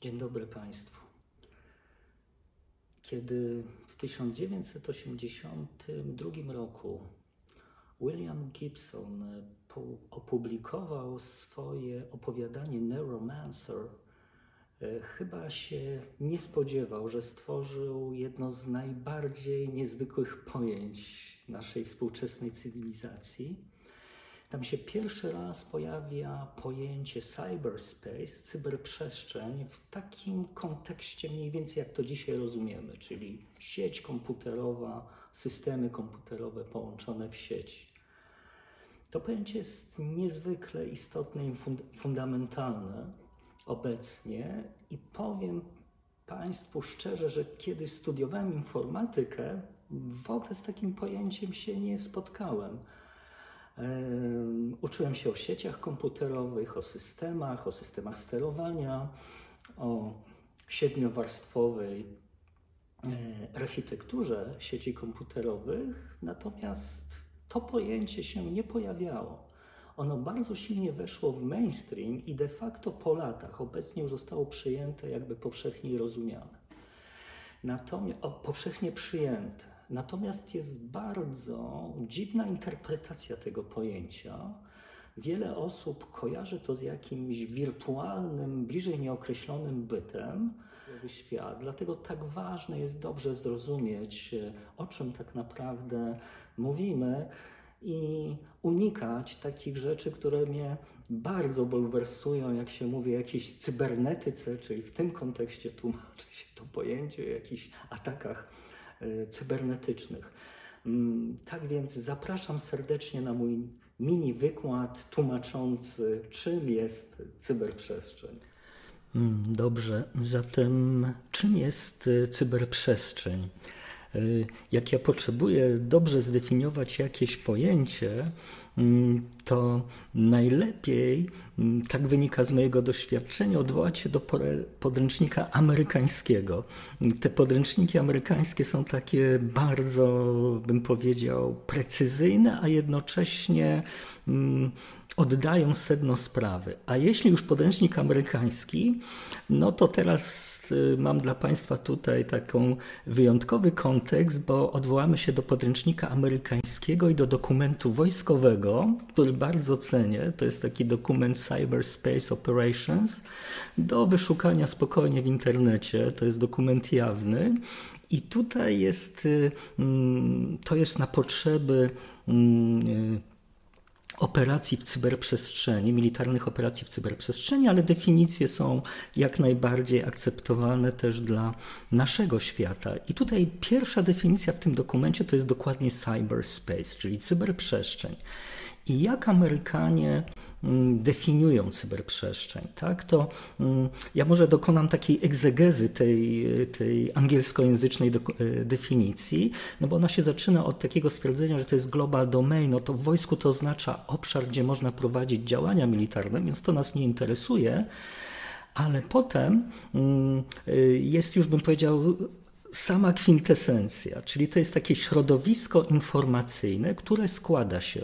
Dzień dobry Państwu. Kiedy w 1982 roku William Gibson opublikował swoje opowiadanie Neuromancer, e, chyba się nie spodziewał, że stworzył jedno z najbardziej niezwykłych pojęć naszej współczesnej cywilizacji tam się pierwszy raz pojawia pojęcie cyberspace, cyberprzestrzeń w takim kontekście mniej więcej jak to dzisiaj rozumiemy, czyli sieć komputerowa, systemy komputerowe połączone w sieci. To pojęcie jest niezwykle istotne i fundamentalne obecnie i powiem Państwu szczerze, że kiedy studiowałem informatykę, w ogóle z takim pojęciem się nie spotkałem. Uczyłem się o sieciach komputerowych, o systemach, o systemach sterowania, o siedmiowarstwowej e, architekturze sieci komputerowych, natomiast to pojęcie się nie pojawiało. Ono bardzo silnie weszło w mainstream i de facto po latach obecnie już zostało przyjęte, jakby powszechnie rozumiane. Natomiast o, powszechnie przyjęte. Natomiast jest bardzo dziwna interpretacja tego pojęcia. Wiele osób kojarzy to z jakimś wirtualnym, bliżej nieokreślonym bytem, świat. Dlatego tak ważne jest dobrze zrozumieć, o czym tak naprawdę mówimy i unikać takich rzeczy, które mnie bardzo bulwersują, jak się mówi o jakiejś cybernetyce, czyli w tym kontekście tłumaczy się to pojęcie o jakichś atakach cybernetycznych. Mm, tak więc zapraszam serdecznie na mój mini wykład tłumaczący, czym jest cyberprzestrzeń. Mm, dobrze, zatem czym jest e, cyberprzestrzeń? E, jak ja potrzebuję dobrze zdefiniować jakieś pojęcie, Mm, to najlepiej, mm, tak wynika z mojego doświadczenia, odwołać się do podręcznika amerykańskiego. Te podręczniki amerykańskie są takie bardzo, bym powiedział, precyzyjne, a jednocześnie mm, oddają sedno sprawy. A jeśli już podręcznik amerykański, no to teraz y, mam dla Państwa tutaj taką wyjątkowy kontekst, bo odwołamy się do podręcznika amerykańskiego i do dokumentu wojskowego, który bardzo cenię. To jest taki dokument Cyberspace Operations do wyszukania spokojnie w internecie. To jest dokument jawny. I tutaj jest, y, mm, to jest na potrzeby mm, y, operacji w cyberprzestrzeni, militarnych operacji w cyberprzestrzeni, ale definicje są jak najbardziej akceptowalne też dla naszego świata. I tutaj pierwsza definicja w tym dokumencie to jest dokładnie cyberspace, czyli cyberprzestrzeń. I jak Amerykanie definiują cyberprzestrzeń, tak, to mm, ja może dokonam takiej egzegezy tej, tej angielskojęzycznej e, definicji, no bo ona się zaczyna od takiego stwierdzenia, że to jest global domain, no to w wojsku to oznacza obszar, gdzie można prowadzić działania militarne, więc to nas nie interesuje, ale potem mm, e, jest już, bym powiedział, sama kwintesencja, czyli to jest takie środowisko informacyjne, które składa się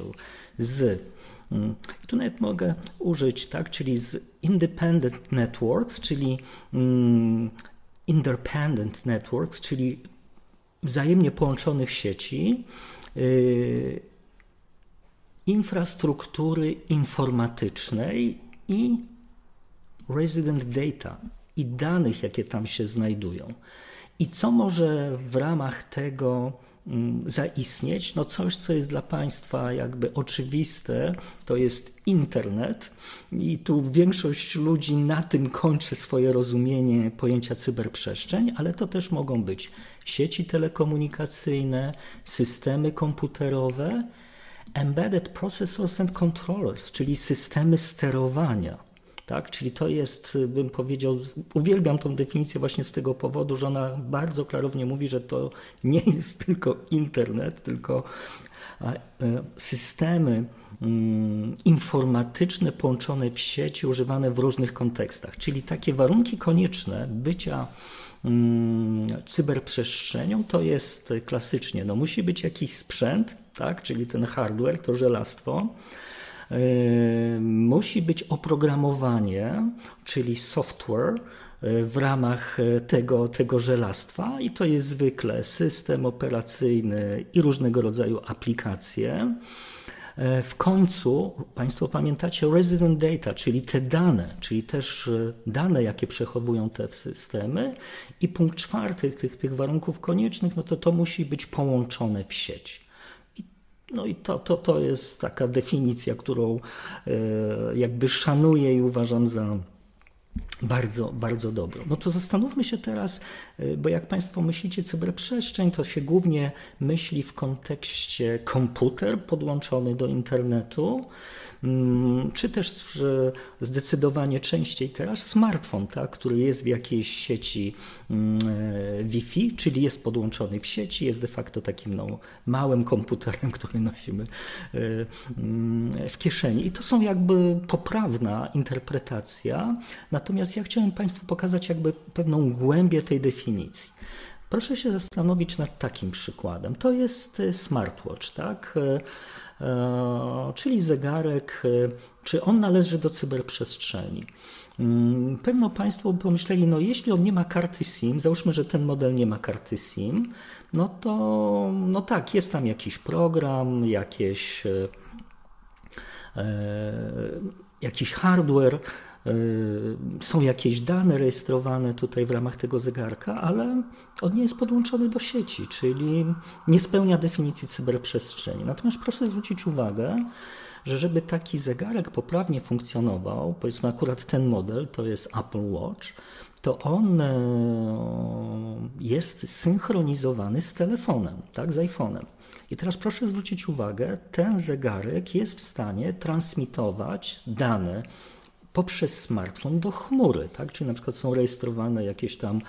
z Mm. I tu nawet mogę użyć, tak, czyli z independent networks, czyli mm, independent networks, czyli wzajemnie połączonych sieci, yy, infrastruktury informatycznej i resident data i danych, jakie tam się znajdują. I co może w ramach tego Mm, zaistnieć, no coś, co jest dla Państwa jakby oczywiste, to jest internet. I tu większość ludzi na tym kończy swoje rozumienie pojęcia cyberprzestrzeń, ale to też mogą być sieci telekomunikacyjne, systemy komputerowe, embedded processors and controllers, czyli systemy sterowania tak? Czyli to jest, bym powiedział, uwielbiam tą definicję właśnie z tego powodu, że ona bardzo klarownie mówi, że to nie jest tylko internet, tylko e, systemy mm, informatyczne połączone w sieci, używane w różnych kontekstach. Czyli takie warunki konieczne bycia mm, cyberprzestrzenią to jest klasycznie, no musi być jakiś sprzęt, tak? czyli ten hardware, to żelastwo, musi być oprogramowanie, czyli software w ramach tego, tego żelastwa i to jest zwykle system operacyjny i różnego rodzaju aplikacje. E, w końcu Państwo pamiętacie resident data, czyli te dane, czyli też e, dane, jakie przechowują te systemy. I punkt czwarty tych, tych warunków koniecznych, no to to musi być połączone w sieć. No i to, to, to jest taka definicja, którą e, jakby szanuję i uważam za bardzo, bardzo dobrą. No to zastanówmy się teraz, y, bo jak Państwo myślicie cyberprzestrzeń, to się głównie myśli w kontekście komputer podłączony do internetu, mm, czy też zdecydowanie częściej teraz smartfon, tak, który jest w jakiejś sieci mm, e, Wi-Fi, czyli jest podłączony w sieci, jest de facto takim no, małym komputerem, który nosimy e, w kieszeni. I to są jakby poprawna interpretacja, natomiast ja chciałem Państwu pokazać jakby pewną głębię tej definicji. Proszę się zastanowić nad takim przykładem. To jest e, smartwatch, tak? E, e, czyli zegarek, czy on należy do cyberprzestrzeni. Mm, pewno Państwo pomyśleli, no jeśli on nie ma karty SIM, załóżmy, że ten model nie ma karty SIM, no to no tak, jest tam jakiś program, jakieś, jakiś hardware, są jakieś dane rejestrowane tutaj w ramach tego zegarka, ale on nie jest podłączony do sieci, czyli nie spełnia definicji cyberprzestrzeni. Natomiast proszę zwrócić uwagę, że żeby taki zegarek poprawnie funkcjonował, powiedzmy akurat ten model to jest Apple Watch, to on e, jest synchronizowany z telefonem, tak, z iPhone'em. I teraz proszę zwrócić uwagę, ten zegarek jest w stanie transmitować dane poprzez smartfon do chmury, tak? Czyli na przykład są rejestrowane jakieś tam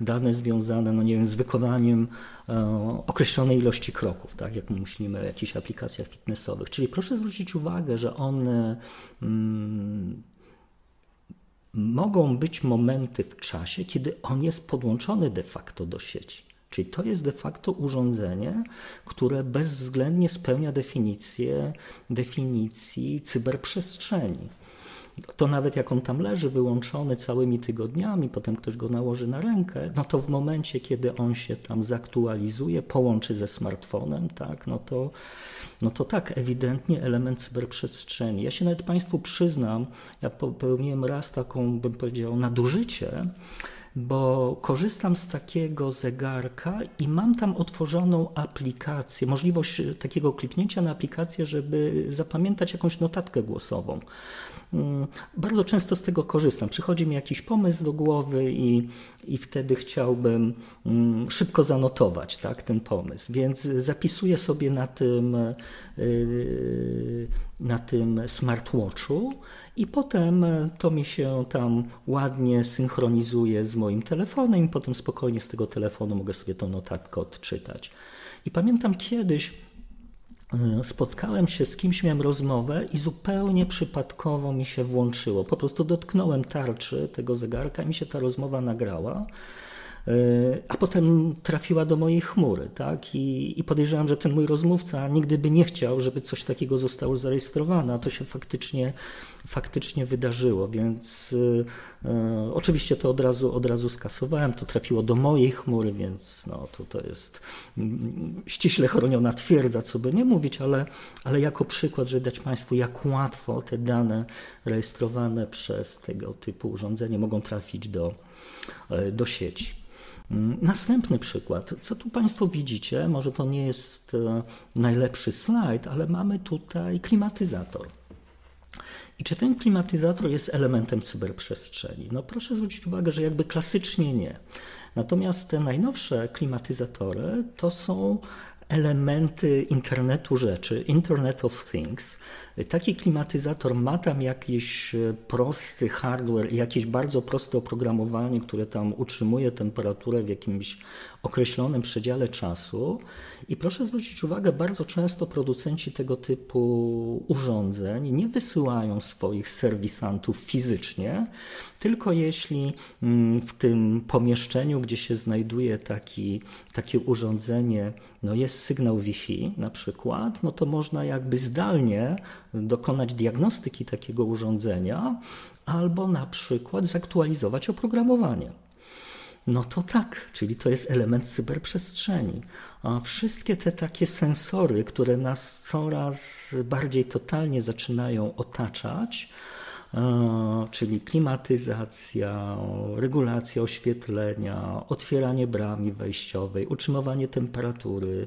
dane związane, no nie wiem, z wykonaniem e, określonej ilości kroków, tak? Jak myślimy o jakichś aplikacjach fitnessowych. Czyli proszę zwrócić uwagę, że one mm, mogą być momenty w czasie, kiedy on jest podłączony de facto do sieci. Czyli to jest de facto urządzenie, które bezwzględnie spełnia definicję definicji cyberprzestrzeni to nawet jak on tam leży wyłączony całymi tygodniami, potem ktoś go nałoży na rękę, no to w momencie, kiedy on się tam zaktualizuje, połączy ze smartfonem, tak, no to, no to tak, ewidentnie element cyberprzestrzeni. Ja się nawet Państwu przyznam, ja popełniłem raz taką, bym powiedział, nadużycie, bo korzystam z takiego zegarka i mam tam otworzoną aplikację, możliwość takiego kliknięcia na aplikację, żeby zapamiętać jakąś notatkę głosową. Mm, bardzo często z tego korzystam. Przychodzi mi jakiś pomysł do głowy i, i wtedy chciałbym mm, szybko zanotować tak, ten pomysł. Więc zapisuję sobie na tym, yy, na tym smartwatchu i potem to mi się tam ładnie synchronizuje z moim telefonem i potem spokojnie z tego telefonu mogę sobie tą notatkę odczytać. I pamiętam kiedyś, E, spotkałem się z kimś, miałem rozmowę i zupełnie przypadkowo mi się włączyło. Po prostu dotknąłem tarczy tego zegarka i mi się ta rozmowa nagrała. E, a potem trafiła do mojej chmury, tak? I, I podejrzewam, że ten mój rozmówca nigdy by nie chciał, żeby coś takiego zostało zarejestrowane, a to się faktycznie, faktycznie wydarzyło, więc e, oczywiście to od razu, od razu skasowałem, to trafiło do mojej chmury, więc no, to, to jest mm, ściśle chroniona twierdza, co by nie mówić, ale, ale jako przykład, żeby dać Państwu, jak łatwo te dane rejestrowane przez tego typu urządzenie mogą trafić do, e, do sieci. Następny przykład. Co tu Państwo widzicie? Może to nie jest e, najlepszy slajd, ale mamy tutaj klimatyzator. I czy ten klimatyzator jest elementem cyberprzestrzeni? No proszę zwrócić uwagę, że jakby klasycznie nie. Natomiast te najnowsze klimatyzatory to są elementy internetu rzeczy, Internet of Things. Taki klimatyzator ma tam jakiś e, prosty hardware, jakieś bardzo proste oprogramowanie, które tam utrzymuje temperaturę w jakimś określonym przedziale czasu. I proszę zwrócić uwagę, bardzo często producenci tego typu urządzeń nie wysyłają swoich serwisantów fizycznie, tylko jeśli mm, w tym pomieszczeniu, gdzie się znajduje taki, takie urządzenie, no jest sygnał Wi-Fi na przykład, no to można jakby zdalnie dokonać diagnostyki takiego urządzenia, albo na przykład zaktualizować oprogramowanie. No to tak, czyli to jest element cyberprzestrzeni. A wszystkie te takie sensory, które nas coraz bardziej totalnie zaczynają otaczać, czyli klimatyzacja, regulacja oświetlenia, otwieranie bramy wejściowej, utrzymywanie temperatury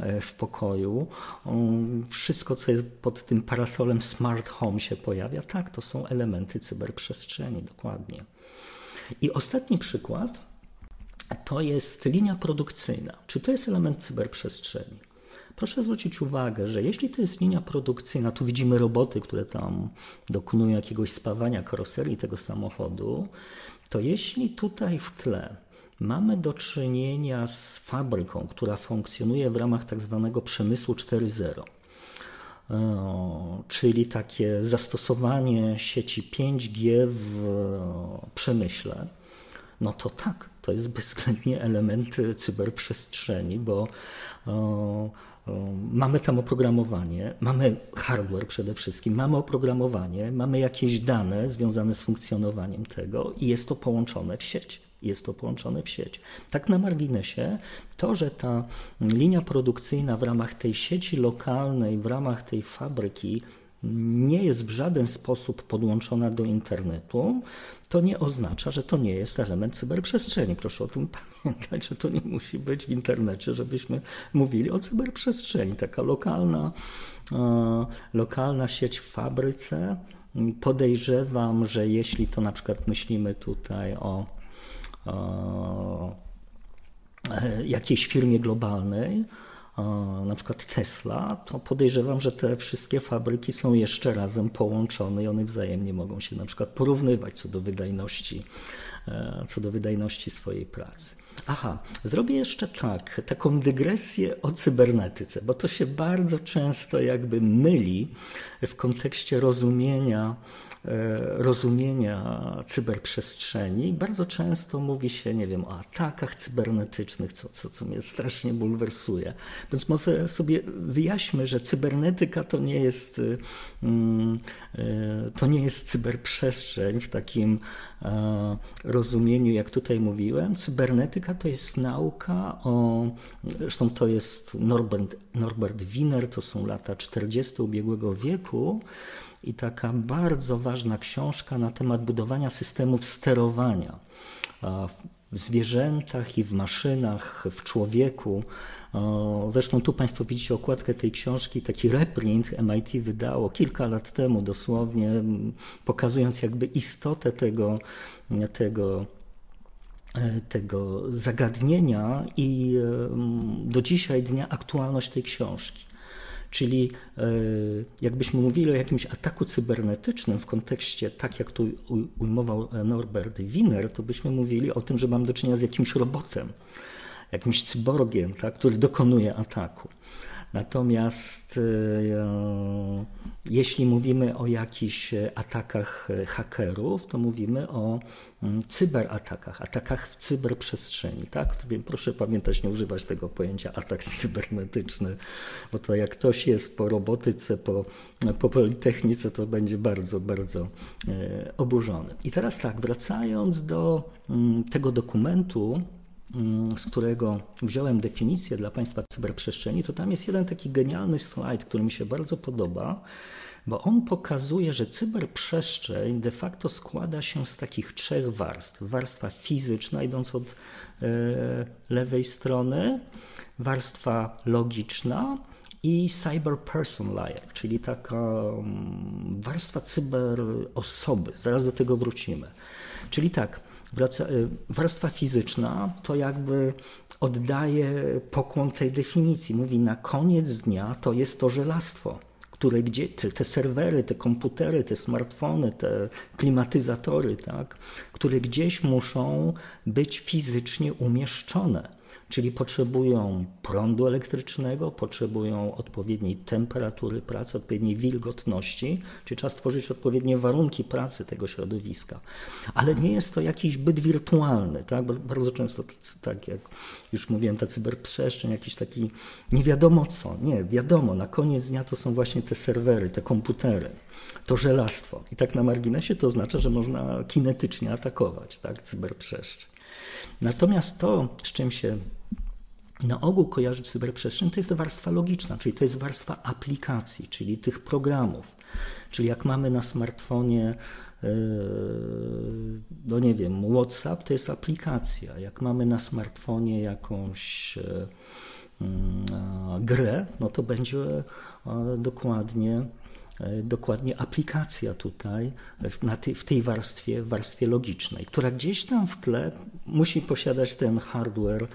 e, w pokoju, wszystko, co jest pod tym parasolem smart home się pojawia, tak, to są elementy cyberprzestrzeni, dokładnie. I ostatni przykład to jest linia produkcyjna. Czy to jest element cyberprzestrzeni? Proszę zwrócić uwagę, że jeśli to jest linia produkcyjna, tu widzimy roboty, które tam dokonują jakiegoś spawania karoserii tego samochodu, to jeśli tutaj w tle mamy do czynienia z fabryką, która funkcjonuje w ramach tak zwanego przemysłu 4.0, e, czyli takie zastosowanie sieci 5G w przemyśle, no to tak, to jest bezwzględnie element cyberprzestrzeni, bo mamy tam oprogramowanie, mamy hardware przede wszystkim, mamy oprogramowanie, mamy jakieś dane związane z funkcjonowaniem tego i jest to połączone w sieć jest to połączone w sieć. Tak na marginesie, to, że ta linia produkcyjna w ramach tej sieci lokalnej, w ramach tej fabryki nie jest w żaden sposób podłączona do internetu, to nie oznacza, że to nie jest element cyberprzestrzeni. Proszę o tym pamiętać, że to nie musi być w internecie, żebyśmy mówili o cyberprzestrzeni. Taka lokalna, e, lokalna sieć w fabryce. Podejrzewam, że jeśli to na przykład myślimy tutaj o, o e, jakiejś firmie globalnej, na przykład Tesla, to podejrzewam, że te wszystkie fabryki są jeszcze razem połączone i one wzajemnie mogą się na przykład porównywać co do wydajności, e, co do wydajności swojej pracy. Aha, zrobię jeszcze tak, taką dygresję o cybernetyce, bo to się bardzo często jakby myli w kontekście rozumienia rozumienia cyberprzestrzeni. Bardzo często mówi się, nie wiem, o atakach cybernetycznych, co, co, co mnie strasznie bulwersuje. Więc może sobie wyjaśmy, że cybernetyka to nie jest, mm, e, to nie jest cyberprzestrzeń w takim e, rozumieniu, jak tutaj mówiłem. Cybernetyka to jest nauka o, zresztą to jest Norbert, Norbert Wiener, to są lata 40. ubiegłego wieku, i taka bardzo ważna książka na temat budowania systemów sterowania w zwierzętach i w maszynach, w człowieku. Zresztą tu Państwo widzicie okładkę tej książki, taki reprint MIT wydało kilka lat temu dosłownie, pokazując jakby istotę tego, tego e, tego zagadnienia i do dzisiaj dnia aktualność tej książki. Czyli e, jakbyśmy mówili o jakimś ataku cybernetycznym w kontekście, tak jak tu ujmował Norbert Wiener, to byśmy mówili o tym, że mam do czynienia z jakimś robotem, jakimś cyborgiem, tak, który dokonuje ataku. Natomiast e, jeśli mówimy o jakichś atakach hakerów, to mówimy o mm, cyberatakach, atakach w cyberprzestrzeni. Tak? Proszę pamiętać, nie używać tego pojęcia atak cybernetyczny, bo to jak ktoś jest po robotyce, po, po politechnice, to będzie bardzo, bardzo e, oburzony. I teraz tak, wracając do mm, tego dokumentu, z którego wziąłem definicję dla Państwa cyberprzestrzeni, to tam jest jeden taki genialny slajd, który mi się bardzo podoba, bo on pokazuje, że cyberprzestrzeń de facto składa się z takich trzech warstw. Warstwa fizyczna, idąc od e, lewej strony, warstwa logiczna i cyber person layer, czyli taka mm, warstwa cyber osoby. Zaraz do tego wrócimy. Czyli tak, Y, warstwa fizyczna to jakby oddaje pokłon tej definicji. Mówi, na koniec dnia to jest to żelastwo, które gdzie, te serwery, te komputery, te smartfony, te klimatyzatory, tak, które gdzieś muszą być fizycznie umieszczone. Czyli potrzebują prądu elektrycznego, potrzebują odpowiedniej temperatury pracy, odpowiedniej wilgotności, czyli trzeba stworzyć odpowiednie warunki pracy tego środowiska. Ale nie jest to jakiś byt wirtualny, tak? bardzo często, tak jak już mówiłem, ta cyberprzestrzeń, jakiś taki nie wiadomo co, nie, wiadomo, na koniec dnia to są właśnie te serwery, te komputery, to żelastwo. I tak na marginesie to oznacza, że można kinetycznie atakować tak, cyberprzestrzeń. Natomiast to, z czym się na ogół kojarzy cyberprzestrzeń, to jest warstwa logiczna, czyli to jest warstwa aplikacji, czyli tych programów. Czyli jak mamy na smartfonie, yy, no nie wiem, WhatsApp to jest aplikacja. Jak mamy na smartfonie jakąś yy, yy, grę, no to będzie dokładnie E, dokładnie aplikacja tutaj w, tej, w tej warstwie, warstwie logicznej, która gdzieś tam w tle musi posiadać ten hardware,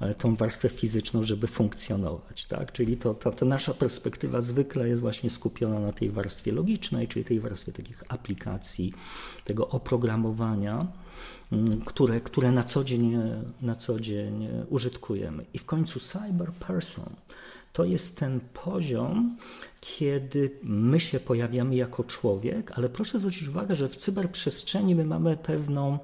e, tą warstwę fizyczną, żeby funkcjonować. Tak? Czyli to, nasza perspektywa zwykle jest właśnie skupiona na tej warstwie logicznej, czyli tej warstwie takich aplikacji, tego oprogramowania, które, które na, co dzień, na co dzień użytkujemy. I w końcu cyber person to jest ten poziom, kiedy my się pojawiamy jako człowiek, ale proszę zwrócić uwagę, że w cyberprzestrzeni my mamy pewną,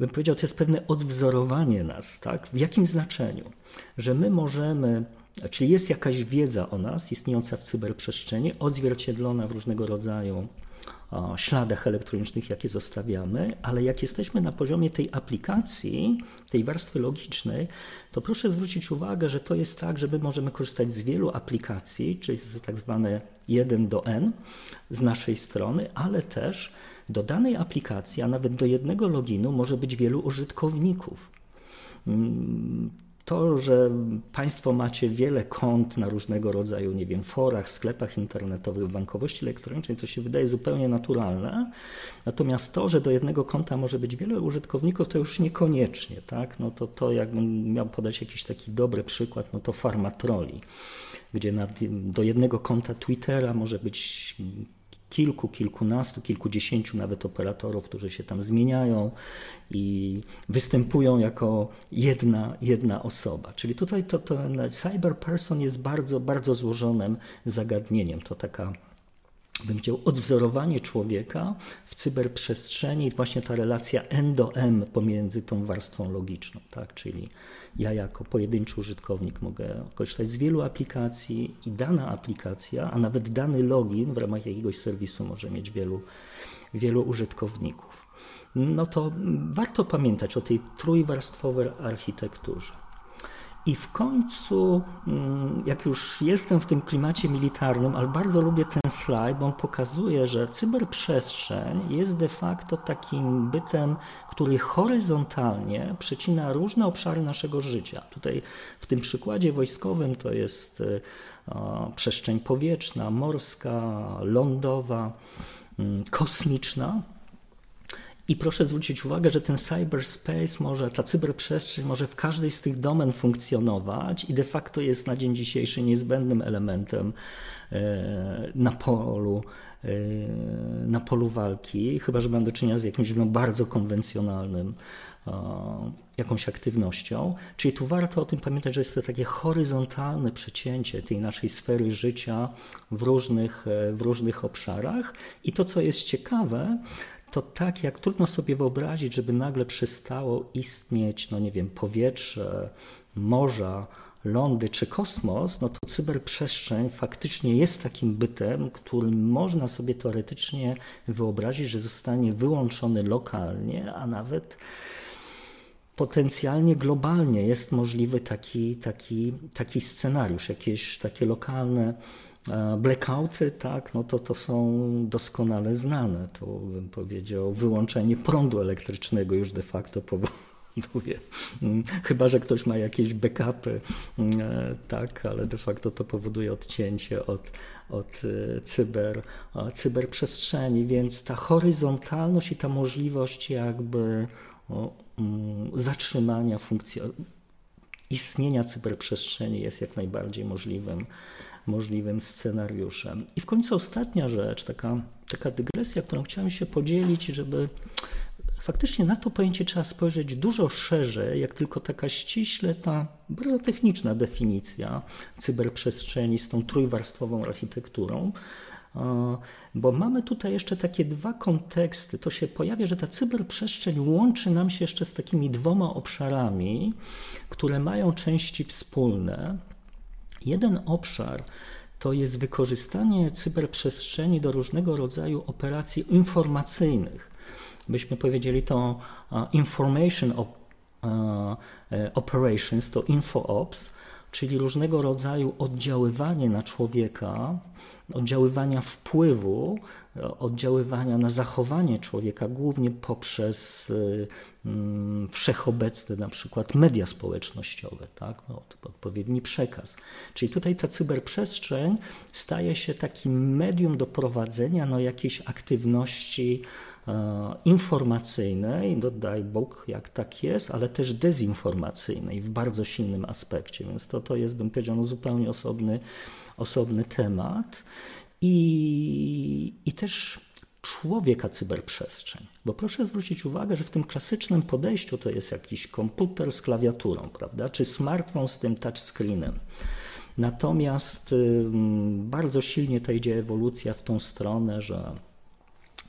bym powiedział, to jest pewne odwzorowanie nas, tak? W jakim znaczeniu? Że my możemy, czyli jest jakaś wiedza o nas istniejąca w cyberprzestrzeni, odzwierciedlona w różnego rodzaju śladach elektronicznych, jakie zostawiamy, ale jak jesteśmy na poziomie tej aplikacji, tej warstwy logicznej, to proszę zwrócić uwagę, że to jest tak, że my możemy korzystać z wielu aplikacji, czyli z tak zwane 1 do n z naszej strony, ale też do danej aplikacji, a nawet do jednego loginu może być wielu użytkowników. Mm, to, że Państwo macie wiele kont na różnego rodzaju, nie wiem, forach, sklepach internetowych, bankowości elektronicznej, to się wydaje zupełnie naturalne. Natomiast to, że do jednego konta może być wiele użytkowników, to już niekoniecznie, tak? No to, to jakbym miał podać jakiś taki dobry przykład, no to Farmatroli, gdzie na, do jednego konta Twittera może być kilku, kilkunastu, kilkudziesięciu nawet operatorów, którzy się tam zmieniają i występują jako jedna, jedna osoba. Czyli tutaj to, to cyber person jest bardzo, bardzo złożonym zagadnieniem. To taka bym chciał odwzorowanie człowieka w cyberprzestrzeni, właśnie ta relacja N do M pomiędzy tą warstwą logiczną, tak? czyli ja jako pojedynczy użytkownik mogę korzystać z wielu aplikacji i dana aplikacja, a nawet dany login w ramach jakiegoś serwisu może mieć wielu, wielu użytkowników. No to warto pamiętać o tej trójwarstwowej architekturze. I w końcu, mm, jak już jestem w tym klimacie militarnym, ale bardzo lubię ten slajd, bo on pokazuje, że cyberprzestrzeń jest de facto takim bytem, który horyzontalnie przecina różne obszary naszego życia. Tutaj w tym przykładzie wojskowym to jest e, przestrzeń powietrzna, morska, lądowa, mm, kosmiczna. I proszę zwrócić uwagę, że ten cyberspace może, ta cyberprzestrzeń może w każdej z tych domen funkcjonować i de facto jest na dzień dzisiejszy niezbędnym elementem e, na polu, e, na polu walki, chyba że mam do czynienia z jakimś no, bardzo konwencjonalnym jakąś aktywnością. Czyli tu warto o tym pamiętać, że jest to takie horyzontalne przecięcie tej naszej sfery życia w różnych, e, w różnych obszarach. I to, co jest ciekawe, to tak jak trudno sobie wyobrazić, żeby nagle przestało istnieć, no nie wiem, powietrze, morza, lądy czy kosmos, no to cyberprzestrzeń faktycznie jest takim bytem, którym można sobie teoretycznie wyobrazić, że zostanie wyłączony lokalnie, a nawet potencjalnie globalnie jest możliwy taki, taki, taki scenariusz, jakieś takie lokalne Blackouty, tak, no to to są doskonale znane. To bym powiedział, wyłączenie prądu elektrycznego już de facto powoduje. Mm, chyba, że ktoś ma jakieś backupy, mm, e, tak, ale de facto to powoduje odcięcie od, od e, cyber, cyberprzestrzeni, więc ta horyzontalność i ta możliwość jakby o, mm, zatrzymania funkcji, istnienia cyberprzestrzeni jest jak najbardziej możliwym możliwym scenariuszem. I w końcu ostatnia rzecz, taka, taka dygresja, którą chciałem się podzielić, żeby faktycznie na to pojęcie trzeba spojrzeć dużo szerzej, jak tylko taka ściśle ta bardzo techniczna definicja cyberprzestrzeni z tą trójwarstwową architekturą. Bo mamy tutaj jeszcze takie dwa konteksty. To się pojawia, że ta cyberprzestrzeń łączy nam się jeszcze z takimi dwoma obszarami, które mają części wspólne. Jeden obszar to jest wykorzystanie cyberprzestrzeni do różnego rodzaju operacji informacyjnych. Byśmy powiedzieli to information e, operations, to infoops, czyli różnego rodzaju oddziaływanie na człowieka, oddziaływania wpływu, oddziaływania na zachowanie człowieka, głównie poprzez mm, wszechobecne na przykład media społecznościowe, tak? no, odpowiedni przekaz. Czyli tutaj ta cyberprzestrzeń staje się takim medium do prowadzenia no, jakiejś aktywności informacyjnej, no daj Bóg, jak tak jest, ale też dezinformacyjnej w bardzo silnym aspekcie, więc to, to jest, bym powiedział, no, zupełnie osobny osobny temat i, i też człowieka cyberprzestrzeń. Bo proszę zwrócić uwagę, że w tym klasycznym podejściu to jest jakiś komputer z klawiaturą, prawda, czy smartfon z tym touchscreenem. Natomiast bardzo silnie ta idzie ewolucja w tą stronę, że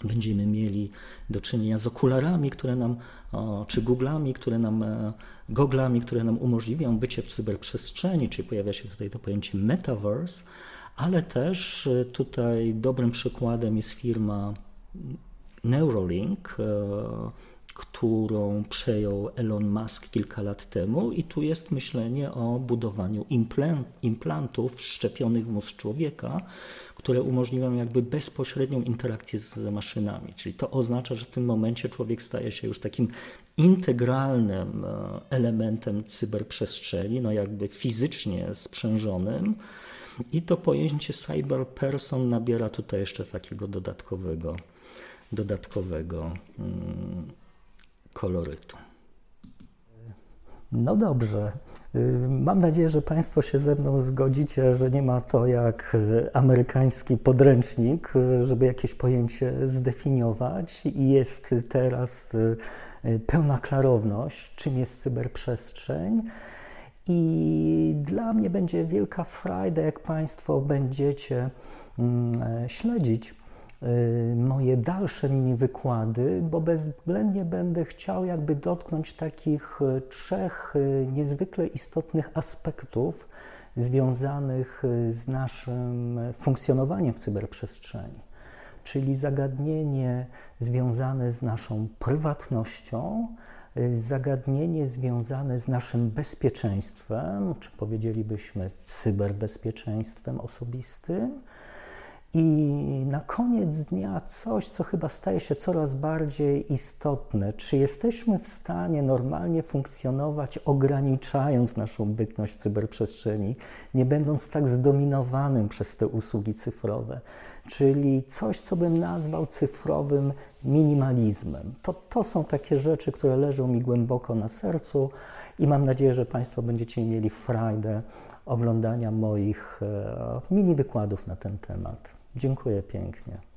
będziemy mieli do czynienia z okularami, które nam, czy googlami, które nam, e, goglami, które nam umożliwią bycie w cyberprzestrzeni, czyli pojawia się tutaj to pojęcie metaverse, ale też e, tutaj dobrym przykładem jest firma Neuralink, e, którą przejął Elon Musk kilka lat temu, i tu jest myślenie o budowaniu implant, implantów szczepionych w mózg człowieka, które umożliwiają jakby bezpośrednią interakcję z maszynami. Czyli to oznacza, że w tym momencie człowiek staje się już takim integralnym e, elementem cyberprzestrzeni, no jakby fizycznie sprzężonym. I to pojęcie cyberperson nabiera tutaj jeszcze takiego dodatkowego, dodatkowego mm, kolorytu. No dobrze. Y, mam nadzieję, że Państwo się ze mną zgodzicie, że nie ma to jak y, amerykański podręcznik, y, żeby jakieś pojęcie zdefiniować i jest teraz pełna klarowność, czym jest cyberprzestrzeń. I dla mnie będzie wielka frajda, jak Państwo będziecie mm, śledzić Y, moje dalsze mini wykłady, bo bezwzględnie będę chciał jakby dotknąć takich y, trzech y, niezwykle istotnych aspektów związanych z naszym funkcjonowaniem w cyberprzestrzeni, czyli zagadnienie związane z naszą prywatnością, zagadnienie związane z naszym bezpieczeństwem, czy powiedzielibyśmy cyberbezpieczeństwem osobistym, i na koniec dnia coś, co chyba staje się coraz bardziej istotne. Czy jesteśmy w stanie normalnie funkcjonować, ograniczając naszą bytność w cyberprzestrzeni, nie będąc tak zdominowanym przez te usługi cyfrowe? Czyli coś, co bym nazwał cyfrowym minimalizmem. To, to są takie rzeczy, które leżą mi głęboko na sercu i mam nadzieję, że Państwo będziecie mieli frajdę oglądania moich e, mini wykładów na ten temat. Dziękuję pięknie.